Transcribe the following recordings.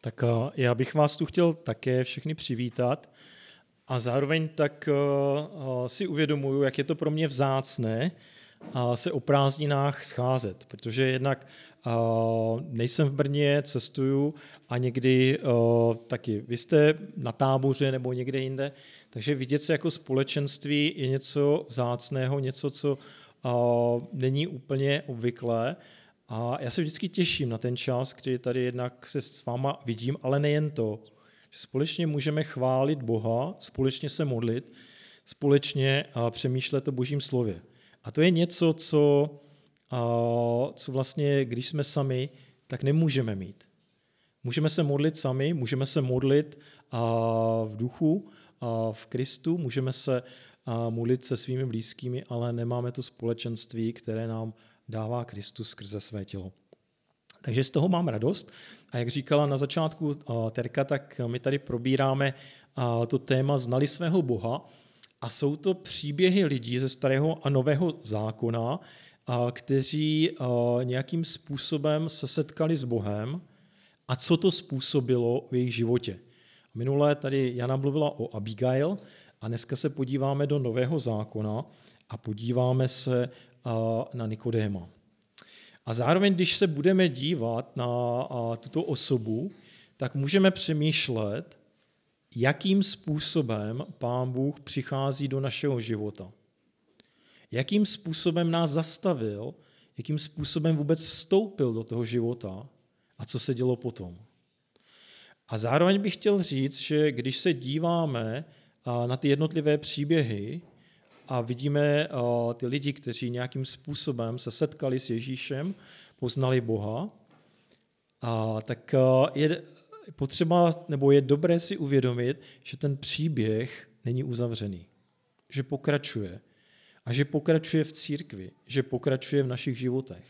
Tak eh, já bych vás tu chtěl také všechny přivítat a zároveň tak eh, eh, si uvědomuju, jak je to pro mě vzácné se o prázdninách scházet, protože jednak nejsem v Brně, cestuju a někdy taky vy jste na táboře nebo někde jinde, takže vidět se jako společenství je něco vzácného, něco, co není úplně obvyklé a já se vždycky těším na ten čas, kdy tady jednak se s váma vidím, ale nejen to, že společně můžeme chválit Boha, společně se modlit, společně přemýšlet o božím slově. A to je něco, co, co vlastně, když jsme sami, tak nemůžeme mít. Můžeme se modlit sami, můžeme se modlit v duchu, v Kristu, můžeme se modlit se svými blízkými, ale nemáme to společenství, které nám dává Kristus skrze své tělo. Takže z toho mám radost. A jak říkala na začátku eh, Terka, tak my tady probíráme eh, to téma Znali svého Boha. A jsou to příběhy lidí ze starého a nového zákona, eh, kteří nějakým způsobem se setkali s Bohem a co to způsobilo v jejich životě. Minulé tady Jana mluvila o Abigail a dneska se podíváme do nového zákona a podíváme se na Nikodéma. A zároveň, když se budeme dívat na tuto osobu, tak můžeme přemýšlet, jakým způsobem Pán Bůh přichází do našeho života. Jakým způsobem nás zastavil, jakým způsobem vůbec vstoupil do toho života a co se dělo potom. A zároveň bych chtěl říct, že když se díváme na ty jednotlivé příběhy, a vidíme uh, ty lidi, kteří nějakým způsobem se setkali s Ježíšem, poznali Boha, a tak uh, je potřeba, nebo je dobré si uvědomit, že ten příběh není uzavřený, že pokračuje a že pokračuje v církvi, že pokračuje v našich životech.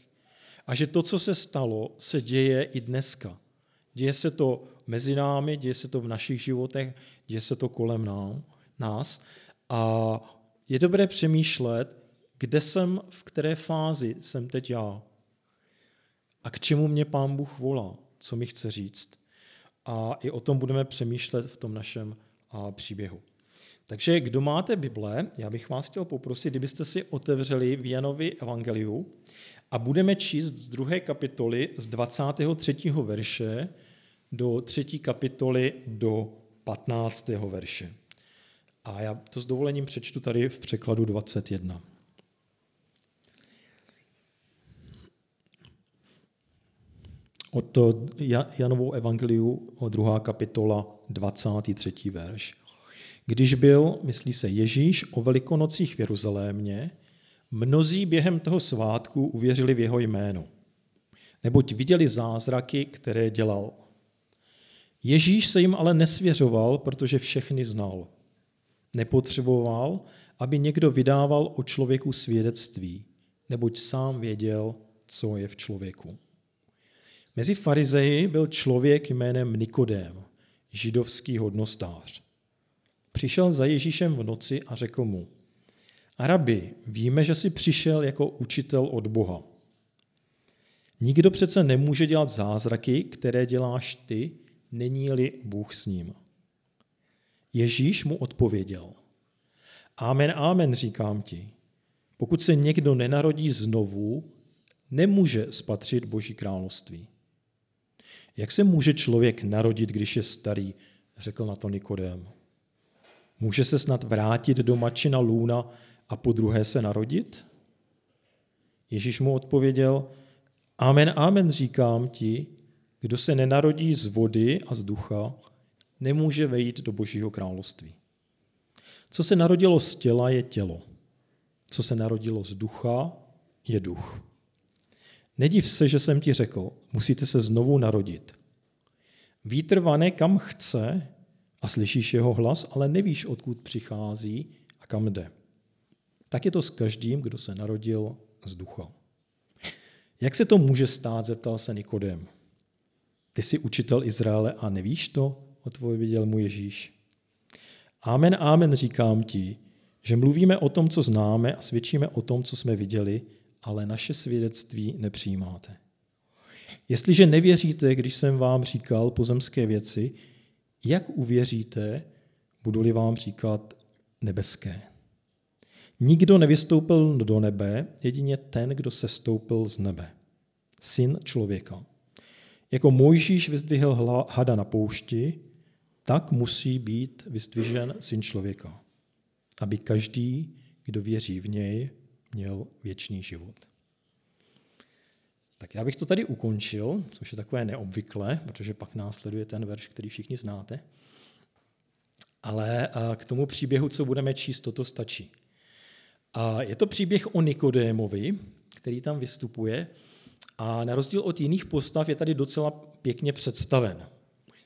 A že to, co se stalo, se děje i dneska. Děje se to mezi námi, děje se to v našich životech, děje se to kolem nám, nás. A je dobré přemýšlet, kde jsem, v které fázi jsem teď já a k čemu mě Pán Bůh volá, co mi chce říct. A i o tom budeme přemýšlet v tom našem příběhu. Takže kdo máte Bible, já bych vás chtěl poprosit, kdybyste si otevřeli v Janovi evangeliu a budeme číst z druhé kapitoly z 23. verše do třetí kapitoly do 15. verše. A já to s dovolením přečtu tady v překladu 21. Od Janovou evangeliu, druhá kapitola, 23. verš. Když byl, myslí se Ježíš, o velikonocích v Jeruzalémě, mnozí během toho svátku uvěřili v jeho jméno, neboť viděli zázraky, které dělal. Ježíš se jim ale nesvěřoval, protože všechny znal – Nepotřeboval, aby někdo vydával o člověku svědectví, neboť sám věděl, co je v člověku. Mezi farizeji byl člověk jménem Nikodém, židovský hodnostář. Přišel za Ježíšem v noci a řekl mu, Arabi, víme, že jsi přišel jako učitel od Boha. Nikdo přece nemůže dělat zázraky, které děláš ty, není-li Bůh s ním. Ježíš mu odpověděl, Amen, amen, říkám ti. Pokud se někdo nenarodí znovu, nemůže spatřit Boží království. Jak se může člověk narodit, když je starý, řekl na to Nikodém. Může se snad vrátit do mačina lůna a po druhé se narodit? Ježíš mu odpověděl, Amen, amen, říkám ti, kdo se nenarodí z vody a z ducha, nemůže vejít do Božího království. Co se narodilo z těla, je tělo. Co se narodilo z ducha, je duch. Nediv se, že jsem ti řekl, musíte se znovu narodit. Vítr vane kam chce a slyšíš jeho hlas, ale nevíš, odkud přichází a kam jde. Tak je to s každým, kdo se narodil z ducha. Jak se to může stát, zeptal se Nikodem. Ty jsi učitel Izraele a nevíš to? Odpověděl mu Ježíš. Amen, amen, říkám ti, že mluvíme o tom, co známe a svědčíme o tom, co jsme viděli, ale naše svědectví nepřijímáte. Jestliže nevěříte, když jsem vám říkal pozemské věci, jak uvěříte, budu-li vám říkat nebeské? Nikdo nevystoupil do nebe, jedině ten, kdo se stoupil z nebe. Syn člověka. Jako Mojžíš vyzdvihl hada na poušti, tak musí být vyzdvižen syn člověka, aby každý, kdo věří v něj, měl věčný život. Tak já bych to tady ukončil, což je takové neobvyklé, protože pak následuje ten verš, který všichni znáte. Ale k tomu příběhu, co budeme číst, toto stačí. A je to příběh o Nikodémovi, který tam vystupuje a na rozdíl od jiných postav je tady docela pěkně představen.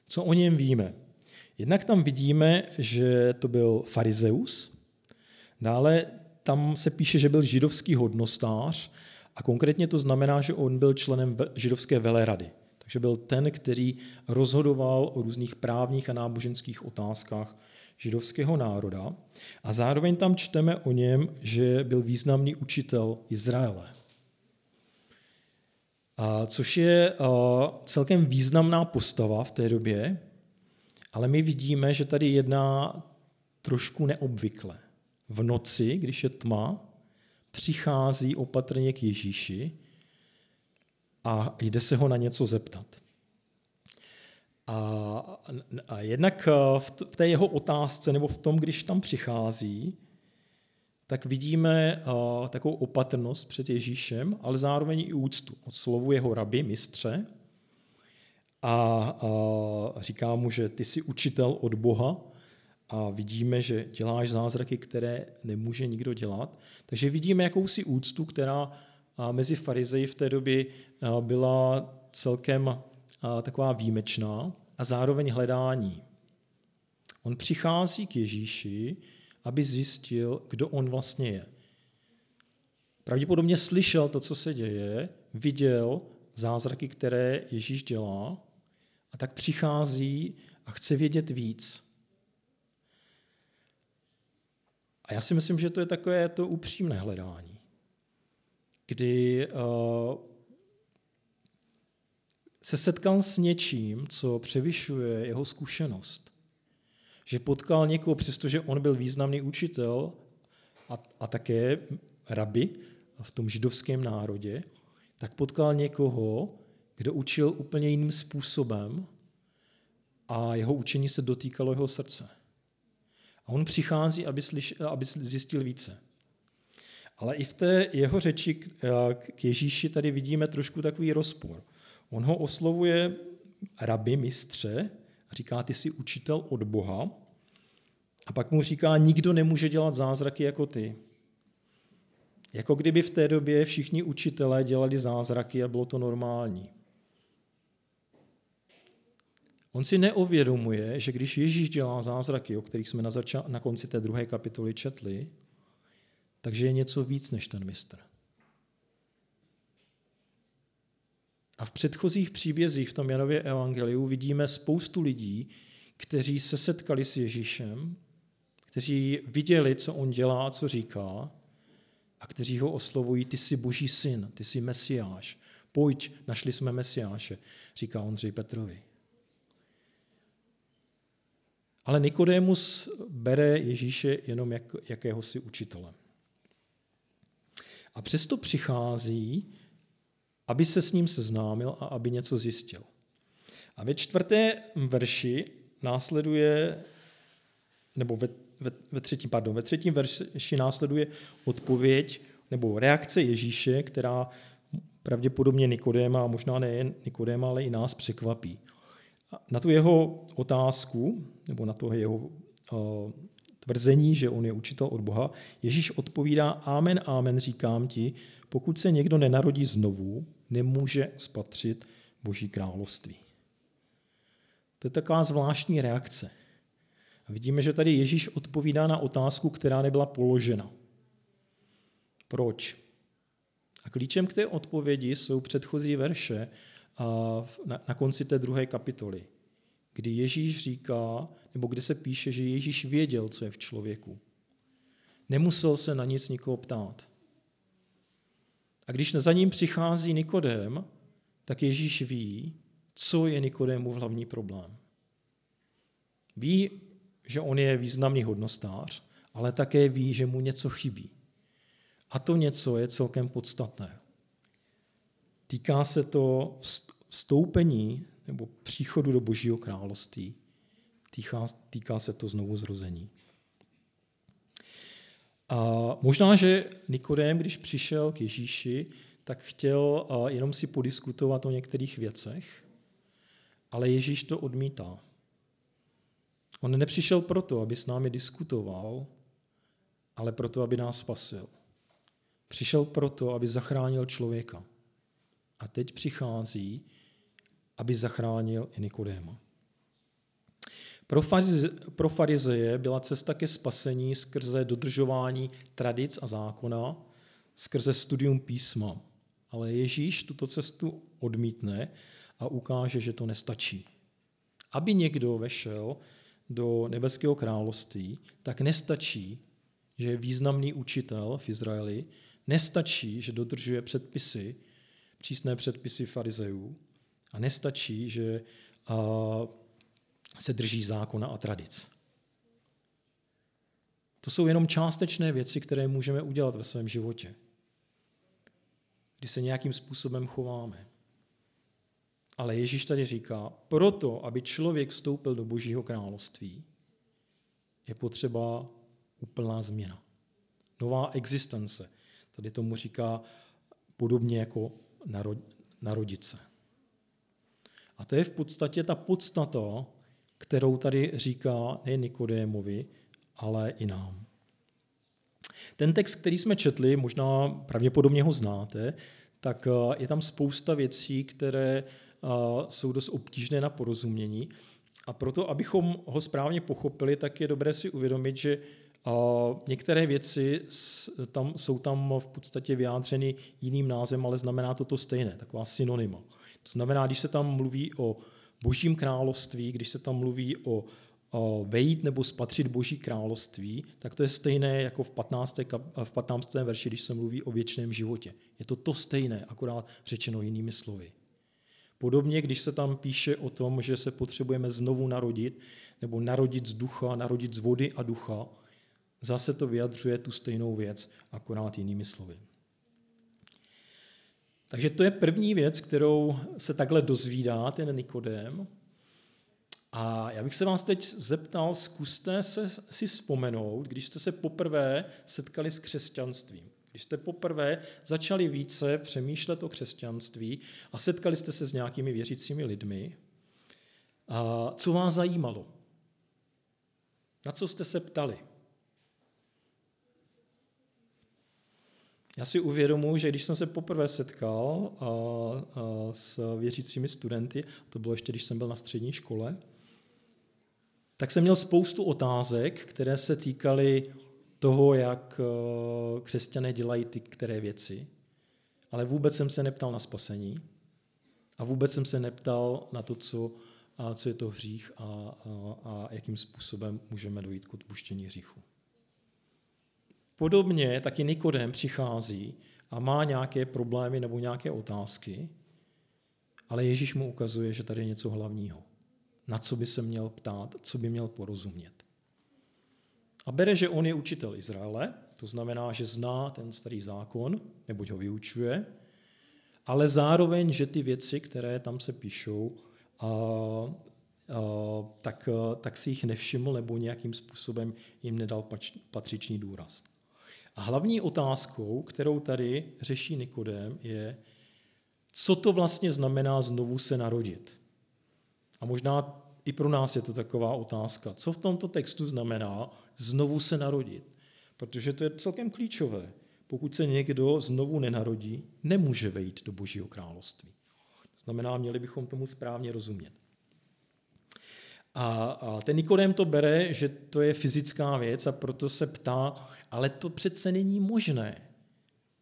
Co o něm víme? Jednak tam vidíme, že to byl farizeus, dále tam se píše, že byl židovský hodnostář a konkrétně to znamená, že on byl členem židovské velerady. Takže byl ten, který rozhodoval o různých právních a náboženských otázkách židovského národa. A zároveň tam čteme o něm, že byl významný učitel Izraele. A což je celkem významná postava v té době, ale my vidíme, že tady jedná trošku neobvykle. V noci, když je tma, přichází opatrně k Ježíši a jde se ho na něco zeptat. A, a jednak eh, v té jeho otázce, nebo v tom, když tam přichází, tak vidíme uh, takovou opatrnost před Ježíšem, ale zároveň i úctu. Odslovuje ho rabi, mistře, a uh, říká mu, že ty jsi učitel od Boha a vidíme, že děláš zázraky, které nemůže nikdo dělat. Takže vidíme jakousi úctu, která mezi farizeji v té době byla celkem taková výjimečná a zároveň hledání. On přichází k Ježíši, aby zjistil, kdo on vlastně je. Pravděpodobně slyšel to, co se děje, viděl zázraky, které Ježíš dělá, a tak přichází a chce vědět víc. A já si myslím, že to je takové to upřímné hledání, kdy uh, se setkal s něčím, co převyšuje jeho zkušenost že potkal někoho, přestože on byl významný učitel a, a také rabi v tom židovském národě, tak potkal někoho, kdo učil úplně jiným způsobem a jeho učení se dotýkalo jeho srdce. A on přichází, aby, slyš, aby zjistil více. Ale i v té jeho řeči k Ježíši tady vidíme trošku takový rozpor. On ho oslovuje rabi, mistře, říká, ty jsi učitel od Boha. A pak mu říká, nikdo nemůže dělat zázraky jako ty. Jako kdyby v té době všichni učitelé dělali zázraky a bylo to normální. On si neuvědomuje, že když Ježíš dělá zázraky, o kterých jsme na, zača- na konci té druhé kapitoly četli, takže je něco víc než ten mistr. A v předchozích příbězích v tom Janově evangeliu vidíme spoustu lidí, kteří se setkali s Ježíšem, kteří viděli, co on dělá, co říká, a kteří ho oslovují, ty jsi boží syn, ty jsi mesiáš, pojď, našli jsme mesiáše, říká Ondřej Petrovi. Ale Nikodémus bere Ježíše jenom jak, jakéhosi učitele. A přesto přichází aby se s ním seznámil a aby něco zjistil. A ve čtvrté verši následuje, nebo ve, ve, ve třetím, pardon, ve třetím verši následuje odpověď nebo reakce Ježíše, která pravděpodobně Nikodéma, a možná nejen Nikodéma, ale i nás překvapí. Na tu jeho otázku, nebo na to jeho uh, tvrzení, že on je učitel od Boha, Ježíš odpovídá, amen, amen, říkám ti, pokud se někdo nenarodí znovu, nemůže spatřit Boží království. To je taková zvláštní reakce. A vidíme, že tady Ježíš odpovídá na otázku, která nebyla položena. Proč? A klíčem k té odpovědi jsou předchozí verše na konci té druhé kapitoly, kdy Ježíš říká, nebo kde se píše, že Ježíš věděl, co je v člověku. Nemusel se na nic nikoho ptát. A když za ním přichází Nikodém, tak Ježíš ví, co je Nikodémův hlavní problém. Ví, že on je významný hodnostář, ale také ví, že mu něco chybí. A to něco je celkem podstatné. Týká se to vstoupení nebo příchodu do Božího království. Týká, týká se to znovu zrození. A možná, že Nikodém, když přišel k Ježíši, tak chtěl jenom si podiskutovat o některých věcech, ale Ježíš to odmítá. On nepřišel proto, aby s námi diskutoval, ale proto, aby nás spasil. Přišel proto, aby zachránil člověka. A teď přichází, aby zachránil i Nikodéma. Pro farizeje byla cesta ke spasení skrze dodržování tradic a zákona, skrze studium písma. Ale Ježíš tuto cestu odmítne a ukáže, že to nestačí. Aby někdo vešel do nebeského království, tak nestačí, že je významný učitel v Izraeli, nestačí, že dodržuje předpisy, přísné předpisy farizejů a nestačí, že se drží zákona a tradic. To jsou jenom částečné věci, které můžeme udělat ve svém životě, kdy se nějakým způsobem chováme. Ale Ježíš tady říká, proto, aby člověk vstoupil do Božího království, je potřeba úplná změna. Nová existence. Tady tomu říká podobně jako narodit se. A to je v podstatě ta podstata, kterou tady říká nejen Nikodémovi, ale i nám. Ten text, který jsme četli, možná pravděpodobně ho znáte, tak eh, je tam spousta věcí, které eh, jsou dost obtížné na porozumění. A proto, abychom ho správně pochopili, tak je dobré si uvědomit, že některé věci tam, jsou tam v podstatě vyjádřeny jiným názvem, ale znamená to to stejné, taková synonyma. To znamená, když se tam mluví o božím království, když se tam mluví o, o vejít nebo spatřit boží království, tak to je stejné jako v 15. v 15. verši, když se mluví o věčném životě. Je to to stejné, akorát řečeno jinými slovy. Podobně, když se tam píše o tom, že se potřebujeme znovu narodit, nebo narodit z ducha, narodit z vody a ducha, zase to vyjadřuje tu stejnou věc, akorát jinými slovy. Takže to je první věc, kterou se takhle dozvídá ten Nikodém. A já bych se vás teď zeptal, zkuste se si vzpomenout, když jste se poprvé setkali s křesťanstvím. Když jste poprvé začali více přemýšlet o křesťanství a setkali jste se s nějakými věřícími lidmi, a co vás zajímalo? Na co jste se ptali? Já si uvědomuji, že když jsem se poprvé setkal a, a s věřícími studenty, to bylo ještě, když jsem byl na střední škole, tak jsem měl spoustu otázek, které se týkaly toho, jak křesťané dělají ty které věci, ale vůbec jsem se neptal na spasení a vůbec jsem se neptal na to, co, co je to hřích a, a, a jakým způsobem můžeme dojít k odpuštění hříchu. Podobně taky Nikodem přichází a má nějaké problémy nebo nějaké otázky, ale Ježíš mu ukazuje, že tady je něco hlavního, na co by se měl ptát, co by měl porozumět. A bere, že on je učitel Izraele, to znamená, že zná ten starý zákon, neboť ho vyučuje, ale zároveň, že ty věci, které tam se píšou, a, a, tak, tak si jich nevšiml nebo nějakým způsobem jim nedal patřičný důraz. A hlavní otázkou, kterou tady řeší Nikodem, je, co to vlastně znamená znovu se narodit. A možná i pro nás je to taková otázka. Co v tomto textu znamená znovu se narodit? Protože to je celkem klíčové. Pokud se někdo znovu nenarodí, nemůže vejít do Božího království. To znamená, měli bychom tomu správně rozumět. A, a ten Nikodem to bere, že to je fyzická věc a proto se ptá, ale to přece není možné.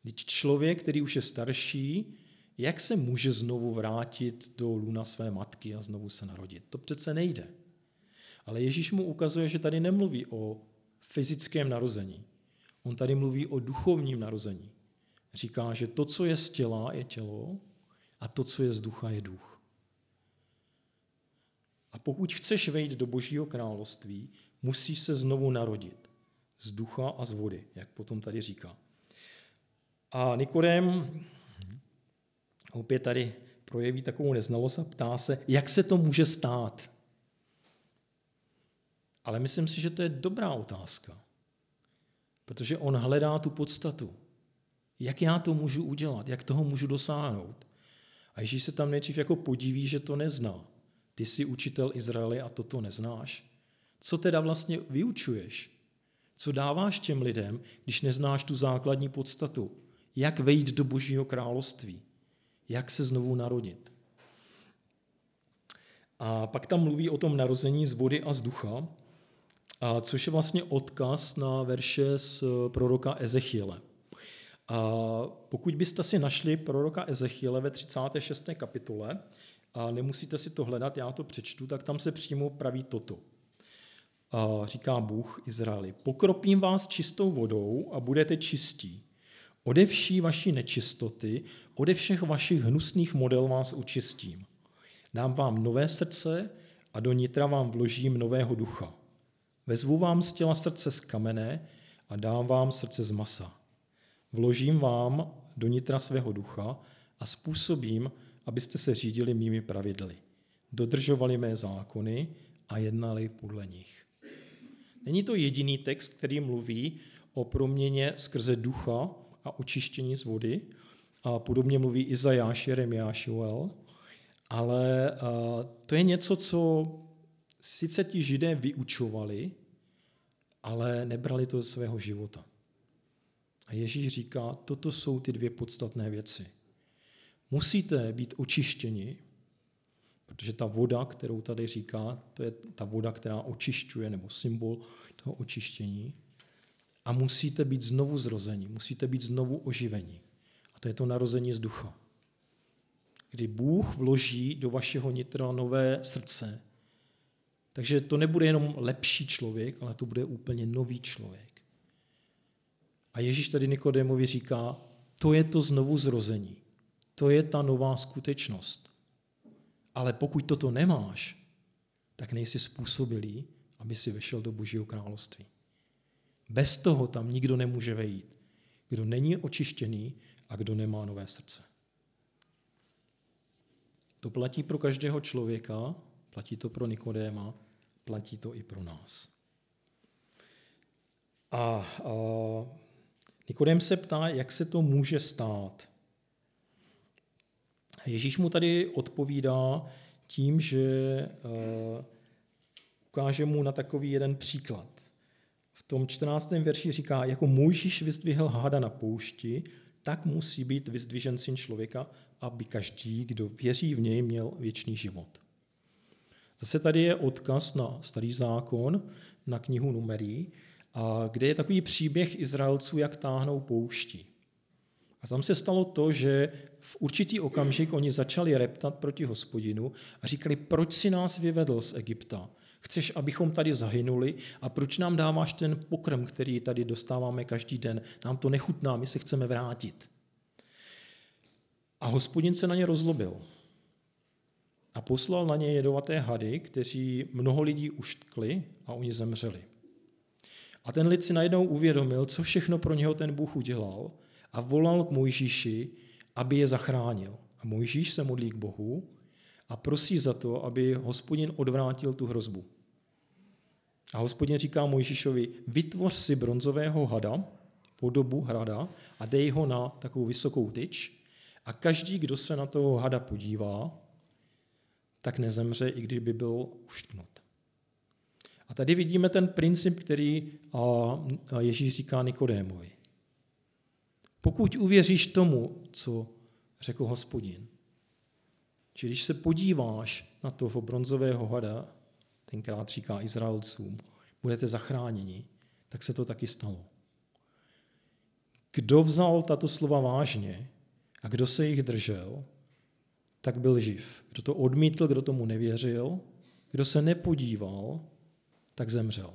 Teď člověk, který už je starší, jak se může znovu vrátit do luna své matky a znovu se narodit? To přece nejde. Ale Ježíš mu ukazuje, že tady nemluví o fyzickém narození. On tady mluví o duchovním narození. Říká, že to, co je z těla, je tělo, a to, co je z ducha, je duch. A pokud chceš vejít do Božího království, musíš se znovu narodit z ducha a z vody, jak potom tady říká. A Nikodem opět tady projeví takovou neznalost a ptá se, jak se to může stát. Ale myslím si, že to je dobrá otázka, protože on hledá tu podstatu. Jak já to můžu udělat, jak toho můžu dosáhnout. A Ježíš se tam nejdřív jako podiví, že to nezná. Ty jsi učitel Izraeli a toto neznáš. Co teda vlastně vyučuješ? Co dáváš těm lidem, když neznáš tu základní podstatu? Jak vejít do Božího království? Jak se znovu narodit? A pak tam mluví o tom narození z vody a z ducha, a což je vlastně odkaz na verše z proroka Ezechiele. A pokud byste si našli proroka Ezechiele ve 36. kapitole, a nemusíte si to hledat, já to přečtu, tak tam se přímo praví toto. Říká Bůh Izraeli, pokropím vás čistou vodou a budete čistí. Ode vší vaší nečistoty, ode všech vašich hnusných model vás učistím. Dám vám nové srdce a do nitra vám vložím nového ducha. Vezvu vám z těla srdce z kamene a dám vám srdce z masa. Vložím vám do nitra svého ducha a způsobím, abyste se řídili mými pravidly. Dodržovali mé zákony a jednali podle nich. Není to jediný text, který mluví o proměně skrze ducha a očištění z vody. A podobně mluví Izajáš, Jeremiáš, Joel. Ale to je něco, co sice ti židé vyučovali, ale nebrali to do svého života. A Ježíš říká, toto jsou ty dvě podstatné věci. Musíte být očištěni, protože ta voda, kterou tady říká, to je ta voda, která očišťuje, nebo symbol toho očištění. A musíte být znovu zrození, musíte být znovu oživení. A to je to narození z ducha. Kdy Bůh vloží do vašeho nitra nové srdce. Takže to nebude jenom lepší člověk, ale to bude úplně nový člověk. A Ježíš tady Nikodémovi říká, to je to znovu zrození. To je ta nová skutečnost. Ale pokud toto nemáš, tak nejsi způsobilý, aby si vešel do Božího království. Bez toho tam nikdo nemůže vejít. Kdo není očištěný a kdo nemá nové srdce. To platí pro každého člověka, platí to pro Nikodéma, platí to i pro nás. A, a Nikodém se ptá, jak se to může stát. Ježíš mu tady odpovídá tím, že uh, ukáže mu na takový jeden příklad. V tom 14. verši říká, jako Mojžíš vyzdvihl háda na poušti, tak musí být vyzdvižen syn člověka, aby každý, kdo věří v něj, měl věčný život. Zase tady je odkaz na starý zákon, na knihu Numerí, a kde je takový příběh Izraelců, jak táhnou pouští. A tam se stalo to, že v určitý okamžik oni začali reptat proti hospodinu a říkali, proč si nás vyvedl z Egypta? Chceš, abychom tady zahynuli a proč nám dáváš ten pokrm, který tady dostáváme každý den? Nám to nechutná, my se chceme vrátit. A hospodin se na ně rozlobil a poslal na ně jedovaté hady, kteří mnoho lidí uštkli a oni zemřeli. A ten lid si najednou uvědomil, co všechno pro něho ten Bůh udělal a volal k Mojžíši, aby je zachránil. A Mojžíš se modlí k Bohu a prosí za to, aby hospodin odvrátil tu hrozbu. A hospodin říká Mojžíšovi, vytvoř si bronzového hada, podobu hrada a dej ho na takovou vysokou tyč a každý, kdo se na toho hada podívá, tak nezemře, i když by byl uštknut. A tady vidíme ten princip, který Ježíš říká Nikodémovi. Pokud uvěříš tomu, co řekl hospodin, že když se podíváš na toho bronzového hada, tenkrát říká Izraelcům, budete zachráněni, tak se to taky stalo. Kdo vzal tato slova vážně a kdo se jich držel, tak byl živ. Kdo to odmítl, kdo tomu nevěřil, kdo se nepodíval, tak zemřel.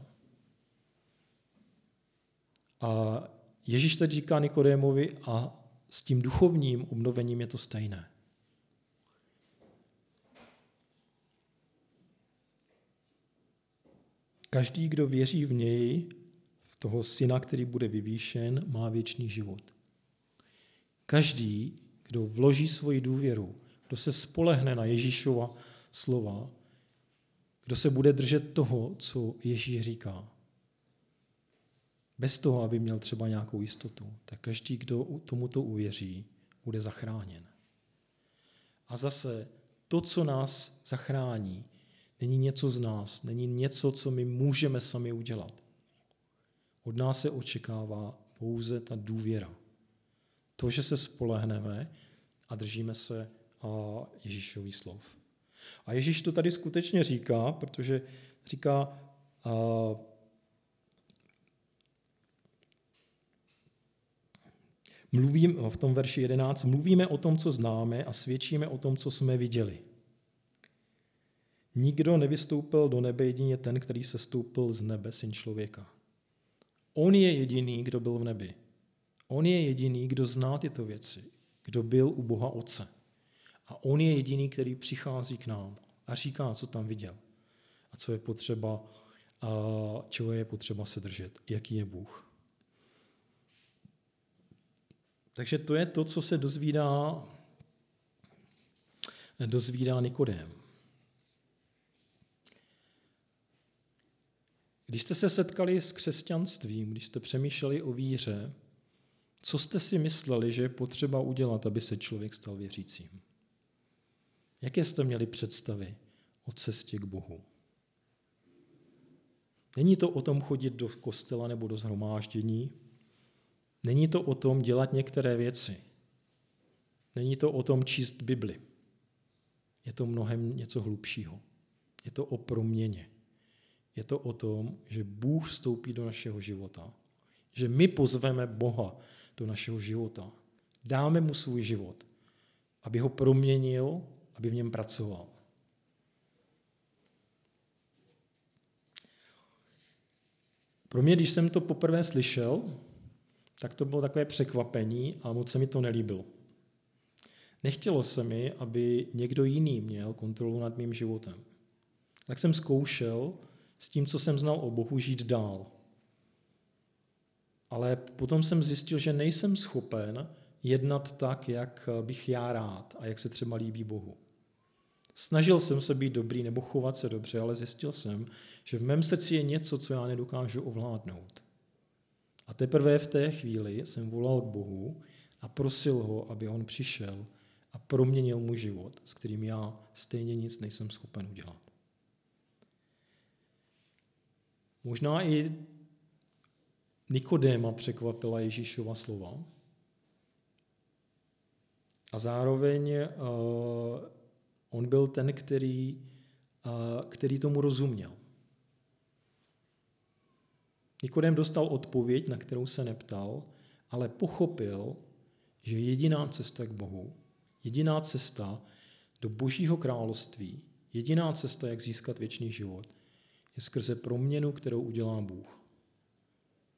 A Ježíš teď říká Nikodémovi a s tím duchovním obnovením je to stejné. Každý, kdo věří v něj, v toho syna, který bude vyvýšen, má věčný život. Každý, kdo vloží svoji důvěru, kdo se spolehne na Ježíšova slova, kdo se bude držet toho, co Ježíš říká, bez toho, aby měl třeba nějakou jistotu, tak každý, kdo tomuto uvěří, bude zachráněn. A zase to, co nás zachrání, není něco z nás, není něco, co my můžeme sami udělat. Od nás se očekává pouze ta důvěra. To, že se spolehneme a držíme se Ježíšových slov. A Ježíš to tady skutečně říká, protože říká, mluvím, v tom verši 11, mluvíme o tom, co známe a svědčíme o tom, co jsme viděli. Nikdo nevystoupil do nebe jedině ten, který se stoupil z nebe, syn člověka. On je jediný, kdo byl v nebi. On je jediný, kdo zná tyto věci, kdo byl u Boha Otce. A on je jediný, který přichází k nám a říká, co tam viděl a co je potřeba, a čeho je potřeba se držet, jaký je Bůh. Takže to je to, co se dozvídá, dozvídá Nikodém. Když jste se setkali s křesťanstvím, když jste přemýšleli o víře, co jste si mysleli, že je potřeba udělat, aby se člověk stal věřícím? Jaké jste měli představy o cestě k Bohu? Není to o tom chodit do kostela nebo do zhromáždění, Není to o tom dělat některé věci. Není to o tom číst Bibli. Je to mnohem něco hlubšího. Je to o proměně. Je to o tom, že Bůh vstoupí do našeho života. Že my pozveme Boha do našeho života. Dáme mu svůj život, aby ho proměnil, aby v něm pracoval. Pro mě, když jsem to poprvé slyšel, tak to bylo takové překvapení a moc se mi to nelíbilo. Nechtělo se mi, aby někdo jiný měl kontrolu nad mým životem. Tak jsem zkoušel s tím, co jsem znal o Bohu, žít dál. Ale potom jsem zjistil, že nejsem schopen jednat tak, jak bych já rád a jak se třeba líbí Bohu. Snažil jsem se být dobrý nebo chovat se dobře, ale zjistil jsem, že v mém srdci je něco, co já nedokážu ovládnout. A teprve v té chvíli jsem volal k Bohu a prosil ho, aby on přišel a proměnil můj život, s kterým já stejně nic nejsem schopen udělat. Možná i Nikodéma překvapila Ježíšova slova. A zároveň uh, on byl ten, který, uh, který tomu rozuměl. Nikodem dostal odpověď, na kterou se neptal, ale pochopil, že jediná cesta k Bohu, jediná cesta do Božího království, jediná cesta, jak získat věčný život, je skrze proměnu, kterou udělá Bůh.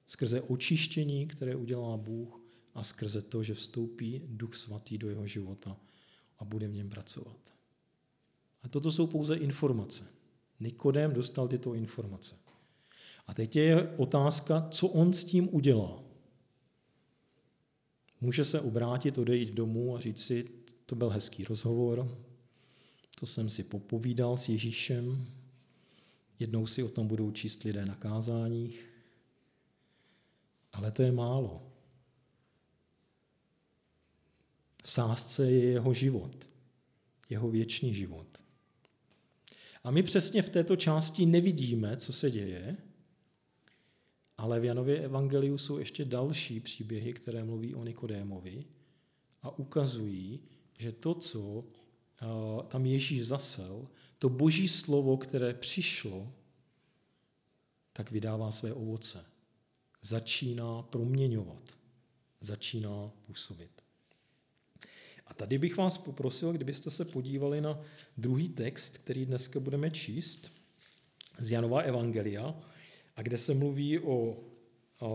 Skrze očištění, které udělá Bůh a skrze to, že vstoupí Duch Svatý do jeho života a bude v něm pracovat. A toto jsou pouze informace. Nikodem dostal tyto informace. A teď je otázka, co on s tím udělá. Může se obrátit, odejít domů a říct si, to byl hezký rozhovor, to jsem si popovídal s Ježíšem, jednou si o tom budou číst lidé na kázáních, ale to je málo. V sázce je jeho život, jeho věčný život. A my přesně v této části nevidíme, co se děje, ale v Janově evangeliu jsou ještě další příběhy, které mluví o Nikodémovi a ukazují, že to, co tam Ježíš zasel, to boží slovo, které přišlo, tak vydává své ovoce. Začíná proměňovat, začíná působit. A tady bych vás poprosil, kdybyste se podívali na druhý text, který dneska budeme číst z Janova Evangelia, a kde se mluví o, o,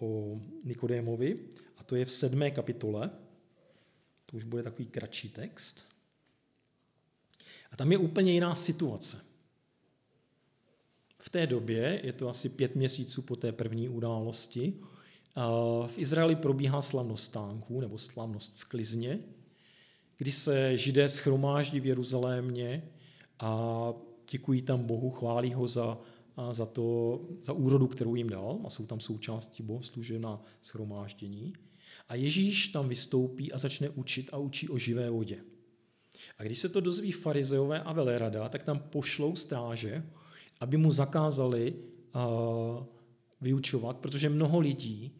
o Nikodémovi, a to je v sedmé kapitole, to už bude takový kratší text. A tam je úplně jiná situace. v té době, je to asi pět měsíců po té první události, v Izraeli probíhá slavnost stánků nebo slavnost sklizně, kdy se židé schromáždí v Jeruzalémě a děkují tam Bohu, chválí ho za, za, to, za úrodu, kterou jim dal a jsou tam součástí bohoslužeb na schromáždění. A Ježíš tam vystoupí a začne učit a učí o živé vodě. A když se to dozví farizeové a velerada, tak tam pošlou stráže, aby mu zakázali uh, vyučovat, protože mnoho lidí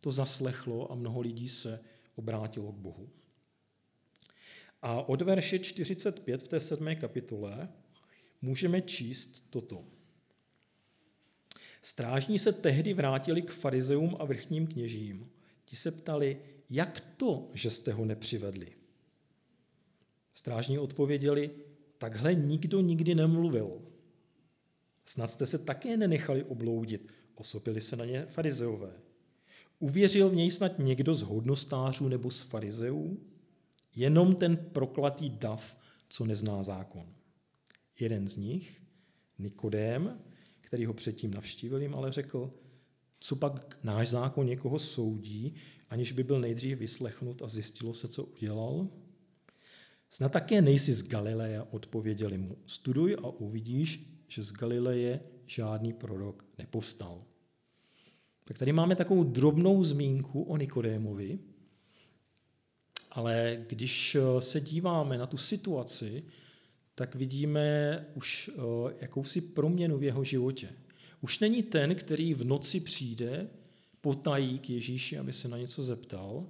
to zaslechlo a mnoho lidí se obrátilo k Bohu. A od verše 45 v té sedmé kapitole můžeme číst toto. Strážní se tehdy vrátili k farizeům a vrchním kněžím. Ti se ptali, jak to, že jste ho nepřivedli? Strážní odpověděli, takhle nikdo nikdy nemluvil. Snad jste se také nenechali obloudit, osopili se na ně farizeové. Uvěřil v něj snad někdo z hodnostářů nebo z farizeů? Jenom ten proklatý dav, co nezná zákon. Jeden z nich, Nikodém, který ho předtím navštívil, jim ale řekl, co pak náš zákon někoho soudí, aniž by byl nejdřív vyslechnut a zjistilo se, co udělal? Snad také nejsi z Galileje, odpověděli mu. Studuj a uvidíš, že z Galileje žádný prorok nepovstal. Tak tady máme takovou drobnou zmínku o Nikodémovi, ale když eh, se díváme na tu situaci, tak vidíme už eh, jakousi proměnu v jeho životě. Už není ten, který v noci přijde, potají k Ježíši, aby se na něco zeptal,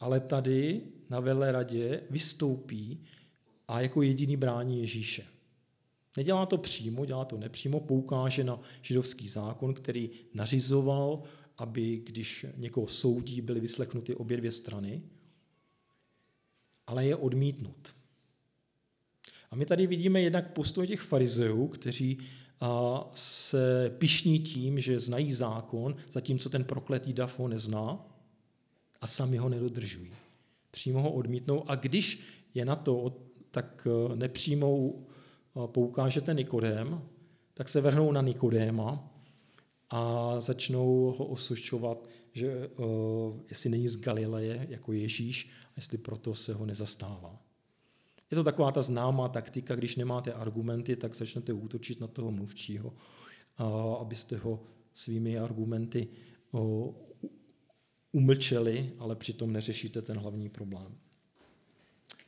ale tady na veleradě vystoupí a jako jediný brání Ježíše. Nedělá to přímo, dělá to nepřímo, poukáže na židovský zákon, který nařizoval, aby když někoho soudí, byly vyslechnuty obě dvě strany, ale je odmítnut. A my tady vidíme jednak postoj těch farizeů, kteří se pišní tím, že znají zákon, zatímco ten prokletý dav ho nezná a sami ho nedodržují. Přímo ho odmítnou a když je na to, tak e, nepřímou e, poukážete Nikodém, tak se vrhnou na Nikodéma a začnou ho osočovat, že uh, jestli není z Galileje jako Ježíš, a jestli proto se ho nezastává. Je to taková ta známá taktika, když nemáte argumenty, tak začnete útočit na toho mluvčího, abyste ho svými argumenty umlčeli, ale přitom neřešíte ten hlavní problém.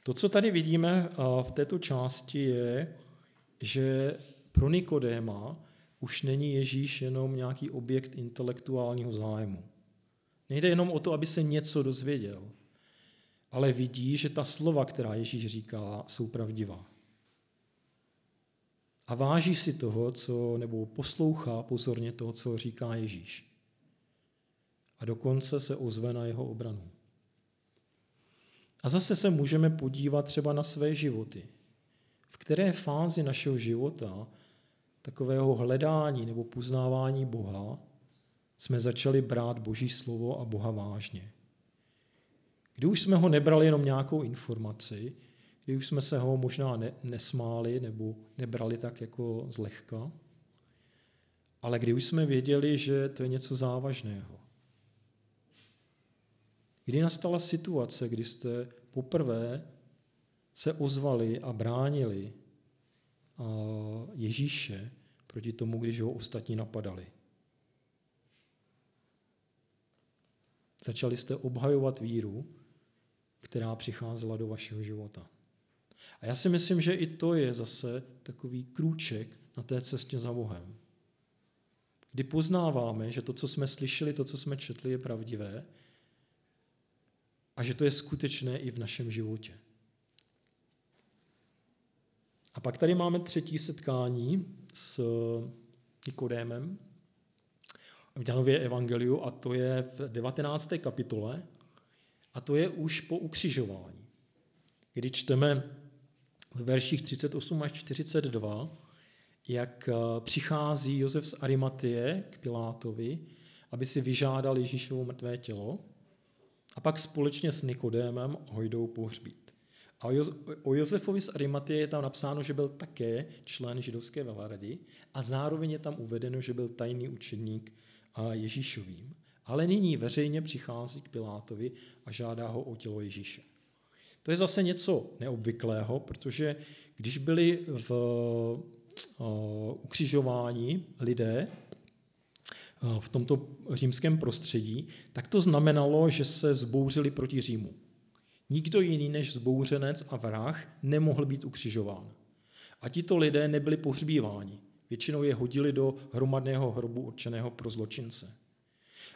To, co tady vidíme v této části, je, že pro Nikodéma už není Ježíš jenom nějaký objekt intelektuálního zájmu. Nejde jenom o to, aby se něco dozvěděl, ale vidí, že ta slova, která Ježíš říká, jsou pravdivá. A váží si toho, co, nebo poslouchá pozorně toho, co říká Ježíš. A dokonce se ozve na jeho obranu. A zase se můžeme podívat třeba na své životy. V které fázi našeho života, takového hledání nebo poznávání Boha, jsme začali brát Boží slovo a Boha vážně. Kdy už jsme ho nebrali jenom nějakou informaci, kdy už jsme se ho možná ne, nesmáli nebo nebrali tak jako zlehka, ale kdy už jsme věděli, že to je něco závažného. Kdy nastala situace, kdy jste poprvé se ozvali a bránili Ježíše proti tomu, když ho ostatní napadali. Začali jste obhajovat víru, která přicházela do vašeho života. A já si myslím, že i to je zase takový krůček na té cestě za Bohem. Kdy poznáváme, že to, co jsme slyšeli, to, co jsme četli, je pravdivé a že to je skutečné i v našem životě. A pak tady máme třetí setkání s Nikodémem, v Janově evangeliu a to je v 19. kapitole a to je už po ukřižování, kdy čteme v verších 38 až 42, jak eh, přichází Josef z Arimatie k Pilátovi, aby si vyžádal Ježíšovo mrtvé tělo a pak společně s Nikodémem ho jdou pohřbít. A o Josefovi z Arimatie je tam napsáno, že byl také člen židovské velarady a zároveň je tam uvedeno, že byl tajný učeník Ježíšovým. Ale nyní veřejně přichází k Pilátovi a žádá ho o tělo Ježíše. To je zase něco neobvyklého, protože když byli v ukřižování lidé v tomto římském prostředí, tak to znamenalo, že se zbouřili proti Římu. Nikdo jiný než zbouřenec a vrah nemohl být ukřižován. A tito lidé nebyli pohřbíváni. Většinou je hodili do hromadného hrobu určeného pro zločince.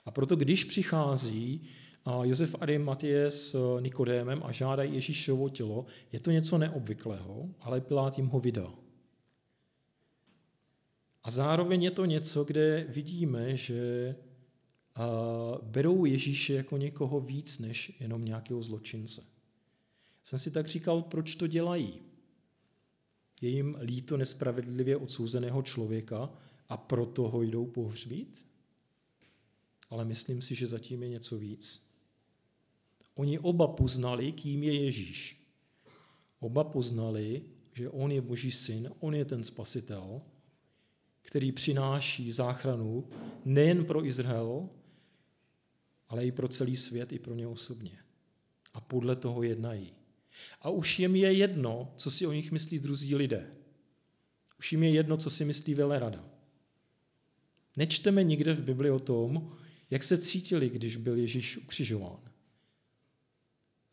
A proto, když přichází Josef Arimatie s Nikodémem a žádají Ježíšovo tělo, je to něco neobvyklého, ale Pilát jim ho vydal. A zároveň je to něco, kde vidíme, že berou Ježíše jako někoho víc než jenom nějakého zločince. Jsem si tak říkal, proč to dělají. Je jim líto nespravedlivě odsouzeného člověka a proto ho jdou pohřbít? Ale myslím si, že zatím je něco víc. Oni oba poznali, kým je Ježíš. Oba poznali, že on je Boží syn, on je ten spasitel, který přináší záchranu nejen pro Izrael, ale i pro celý svět, i pro ně osobně. A podle toho jednají. A už jim je jedno, co si o nich myslí druzí lidé. Už jim je jedno, co si myslí velerada. Nečteme nikde v Bibli o tom, jak se cítili, když byl Ježíš ukřižován.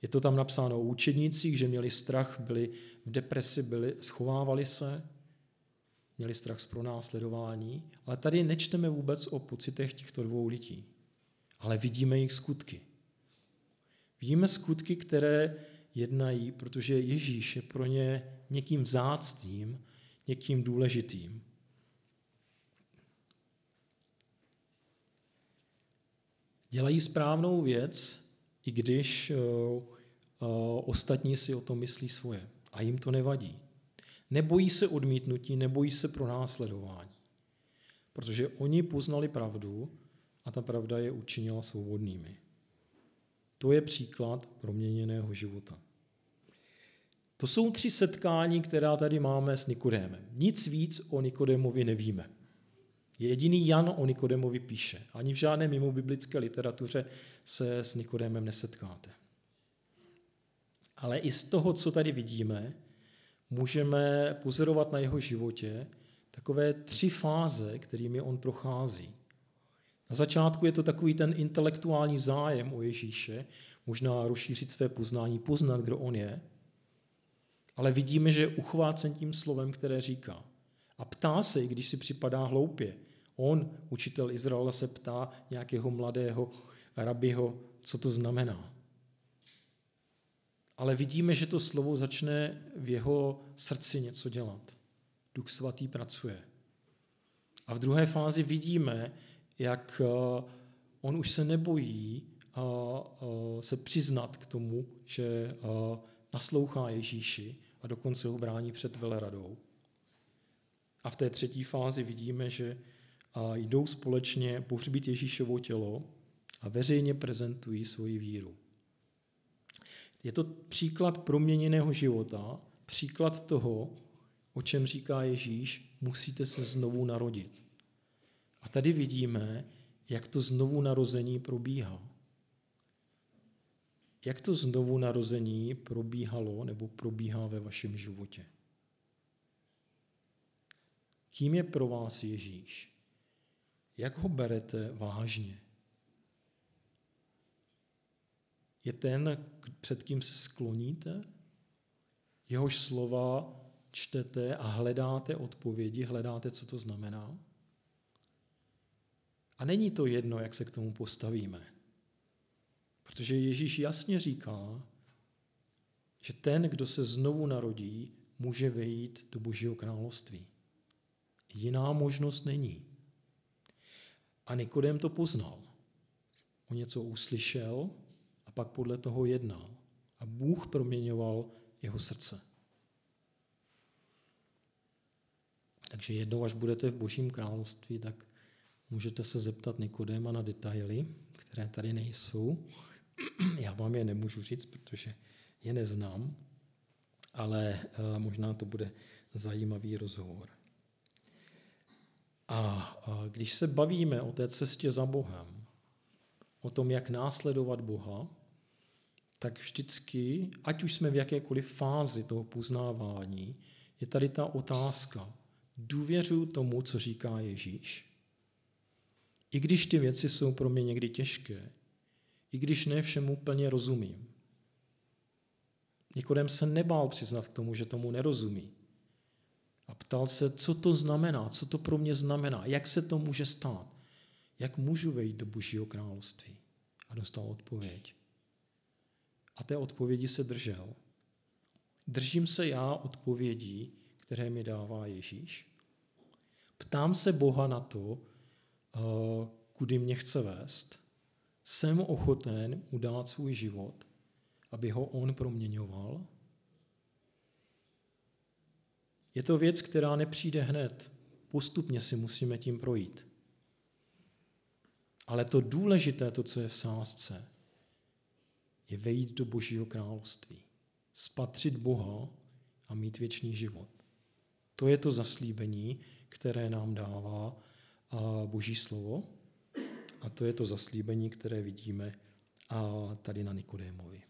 Je to tam napsáno o učednících, že měli strach, byli v depresi, byli, schovávali se, měli strach z pronásledování, ale tady nečteme vůbec o pocitech těchto dvou lidí, ale vidíme jejich skutky. Vidíme skutky, které jednají, protože Ježíš je pro ně někým vzácným, někým důležitým. Dělají správnou věc, i když uh, uh, ostatní si o tom myslí svoje. A jim to nevadí. Nebojí se odmítnutí, nebojí se pro následování. Protože oni poznali pravdu a ta pravda je učinila svobodnými. To je příklad proměněného života. To jsou tři setkání, která tady máme s Nikodémem. Nic víc o Nikodémovi nevíme. Jediný Jan o Nikodémovi píše. Ani v žádné mimo biblické literatuře se s Nikodémem nesetkáte. Ale i z toho, co tady vidíme, můžeme pozorovat na jeho životě takové tři fáze, kterými on prochází. Na začátku je to takový ten intelektuální zájem o Ježíše, možná rozšířit své poznání, poznat, kdo on je, ale vidíme, že je uchvácen tím slovem, které říká. A ptá se, když si připadá hloupě. On, učitel Izraela, se ptá nějakého mladého rabiho, co to znamená ale vidíme, že to slovo začne v jeho srdci něco dělat. Duch svatý pracuje. A v druhé fázi vidíme, jak eh, on už se nebojí eh, se přiznat k tomu, že eh, naslouchá Ježíši a dokonce ho brání před veleradou. A v té třetí fázi vidíme, že jdou společně pohřbít Ježíšovo tělo a veřejně prezentují svoji víru. Je to příklad proměněného života, příklad toho, o čem říká Ježíš, musíte se znovu narodit. A tady vidíme, jak to znovu narození probíhá. Jak to znovu narození probíhalo nebo probíhá ve vašem životě? Kým je pro vás Ježíš? Jak ho berete vážně? je ten, před kým se skloníte, jehož slova čtete a hledáte odpovědi, hledáte, co to znamená. A není to jedno, jak se k tomu postavíme. Protože Ježíš jasně říká, že ten, kdo se znovu narodí, může vejít do Božího království. Jiná možnost není. A Nikodem to poznal. On něco uslyšel, a pak podle toho jednal. A Bůh proměňoval jeho srdce. Takže jednou, až budete v Božím království, tak můžete se zeptat Nikodéma na detaily, které tady nejsou. Já vám je nemůžu říct, protože je neznám. ale možná to bude zajímavý rozhovor. A když se bavíme o té cestě za Bohem, o tom, jak následovat Boha, tak vždycky, ať už jsme v jakékoliv fázi toho poznávání, je tady ta otázka. Důvěřuji tomu, co říká Ježíš. I když ty věci jsou pro mě někdy těžké, i když ne všemu plně rozumím. Nikodem se nebál přiznat k tomu, že tomu nerozumí. A ptal se, co to znamená, co to pro mě znamená, jak se to může stát, jak můžu vejít do Božího království. A dostal odpověď. A té odpovědi se držel. Držím se já odpovědí, které mi dává Ježíš. Ptám se Boha na to, eh, kudy mě chce vést. Jsem ochoten udát svůj život, aby ho on proměňoval. Je to věc, která nepřijde hned. Postupně si musíme tím projít. Ale to důležité, to, co je v sázce, je vejít do Božího království, spatřit Boha a mít věčný život. To je to zaslíbení, které nám dává Boží slovo a to je to zaslíbení, které vidíme tady na Nikodémovi.